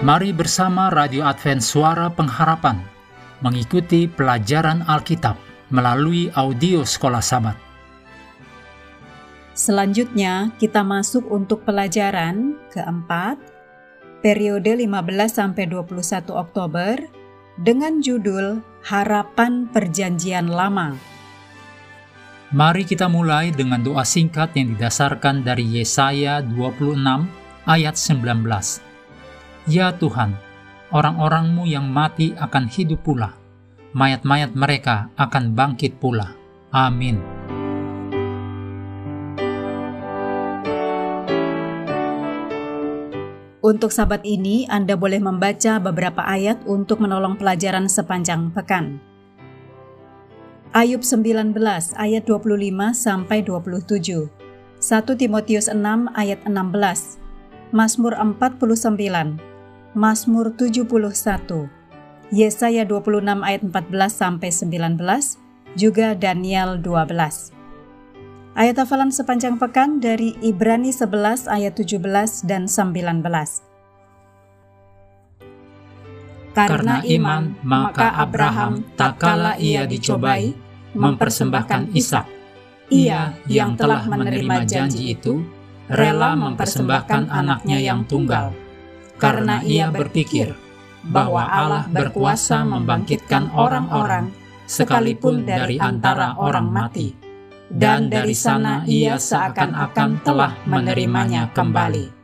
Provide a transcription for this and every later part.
Mari bersama Radio Advent Suara Pengharapan mengikuti pelajaran Alkitab melalui audio Sekolah Sabat. Selanjutnya kita masuk untuk pelajaran keempat periode 15 sampai 21 Oktober dengan judul Harapan Perjanjian Lama. Mari kita mulai dengan doa singkat yang didasarkan dari Yesaya 26 ayat 19. Ya Tuhan, orang-orangmu yang mati akan hidup pula, mayat-mayat mereka akan bangkit pula. Amin. Untuk sahabat ini, Anda boleh membaca beberapa ayat untuk menolong pelajaran sepanjang pekan. Ayub 19 ayat 25 sampai 27. 1 Timotius 6 ayat 16. Mazmur 49. Mazmur 71. Yesaya 26 ayat 14 sampai 19, juga Daniel 12. Ayat hafalan sepanjang pekan dari Ibrani 11 ayat 17 dan 19. Karena iman, maka Abraham tak kala ia dicobai, mempersembahkan Ishak. Ia yang telah menerima janji itu, rela mempersembahkan anaknya yang tunggal, karena ia berpikir bahwa Allah berkuasa membangkitkan orang-orang sekalipun dari antara orang mati dan dari sana ia seakan-akan telah menerimanya kembali.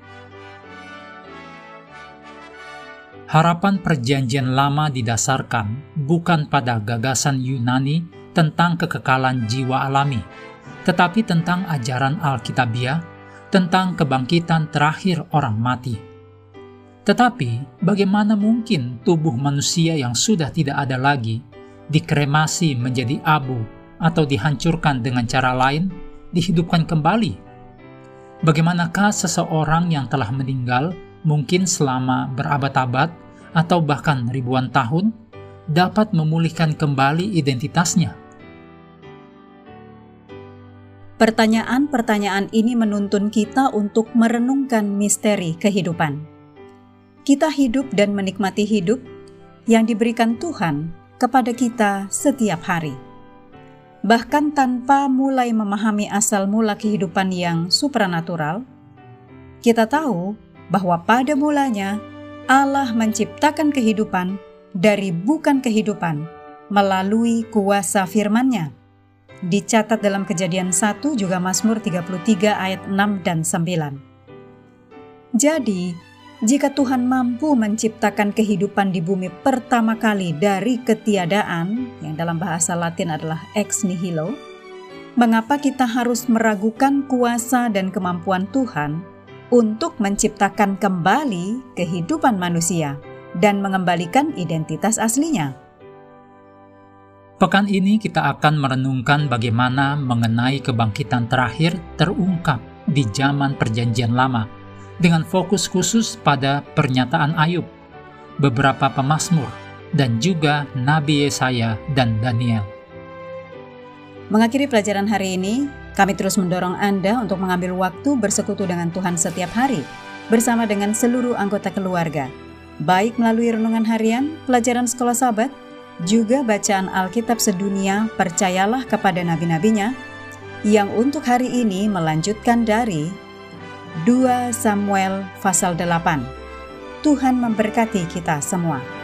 Harapan Perjanjian Lama didasarkan bukan pada gagasan Yunani tentang kekekalan jiwa alami, tetapi tentang ajaran Alkitabiah tentang kebangkitan terakhir orang mati. Tetapi, bagaimana mungkin tubuh manusia yang sudah tidak ada lagi dikremasi menjadi abu atau dihancurkan dengan cara lain, dihidupkan kembali. Bagaimanakah seseorang yang telah meninggal, mungkin selama berabad-abad atau bahkan ribuan tahun, dapat memulihkan kembali identitasnya? Pertanyaan-pertanyaan ini menuntun kita untuk merenungkan misteri kehidupan. Kita hidup dan menikmati hidup yang diberikan Tuhan kepada kita setiap hari bahkan tanpa mulai memahami asal mula kehidupan yang supranatural, kita tahu bahwa pada mulanya Allah menciptakan kehidupan dari bukan kehidupan melalui kuasa firman-Nya. Dicatat dalam kejadian 1 juga Mazmur 33 ayat 6 dan 9. Jadi, jika Tuhan mampu menciptakan kehidupan di bumi pertama kali dari ketiadaan, yang dalam bahasa Latin adalah ex nihilo, mengapa kita harus meragukan kuasa dan kemampuan Tuhan untuk menciptakan kembali kehidupan manusia dan mengembalikan identitas aslinya? Pekan ini kita akan merenungkan bagaimana mengenai kebangkitan terakhir terungkap di zaman Perjanjian Lama dengan fokus khusus pada pernyataan Ayub, beberapa pemazmur, dan juga Nabi Yesaya dan Daniel. Mengakhiri pelajaran hari ini, kami terus mendorong Anda untuk mengambil waktu bersekutu dengan Tuhan setiap hari bersama dengan seluruh anggota keluarga, baik melalui renungan harian, pelajaran sekolah sahabat, juga bacaan Alkitab sedunia percayalah kepada nabi-nabinya, yang untuk hari ini melanjutkan dari 2 Samuel pasal 8. Tuhan memberkati kita semua.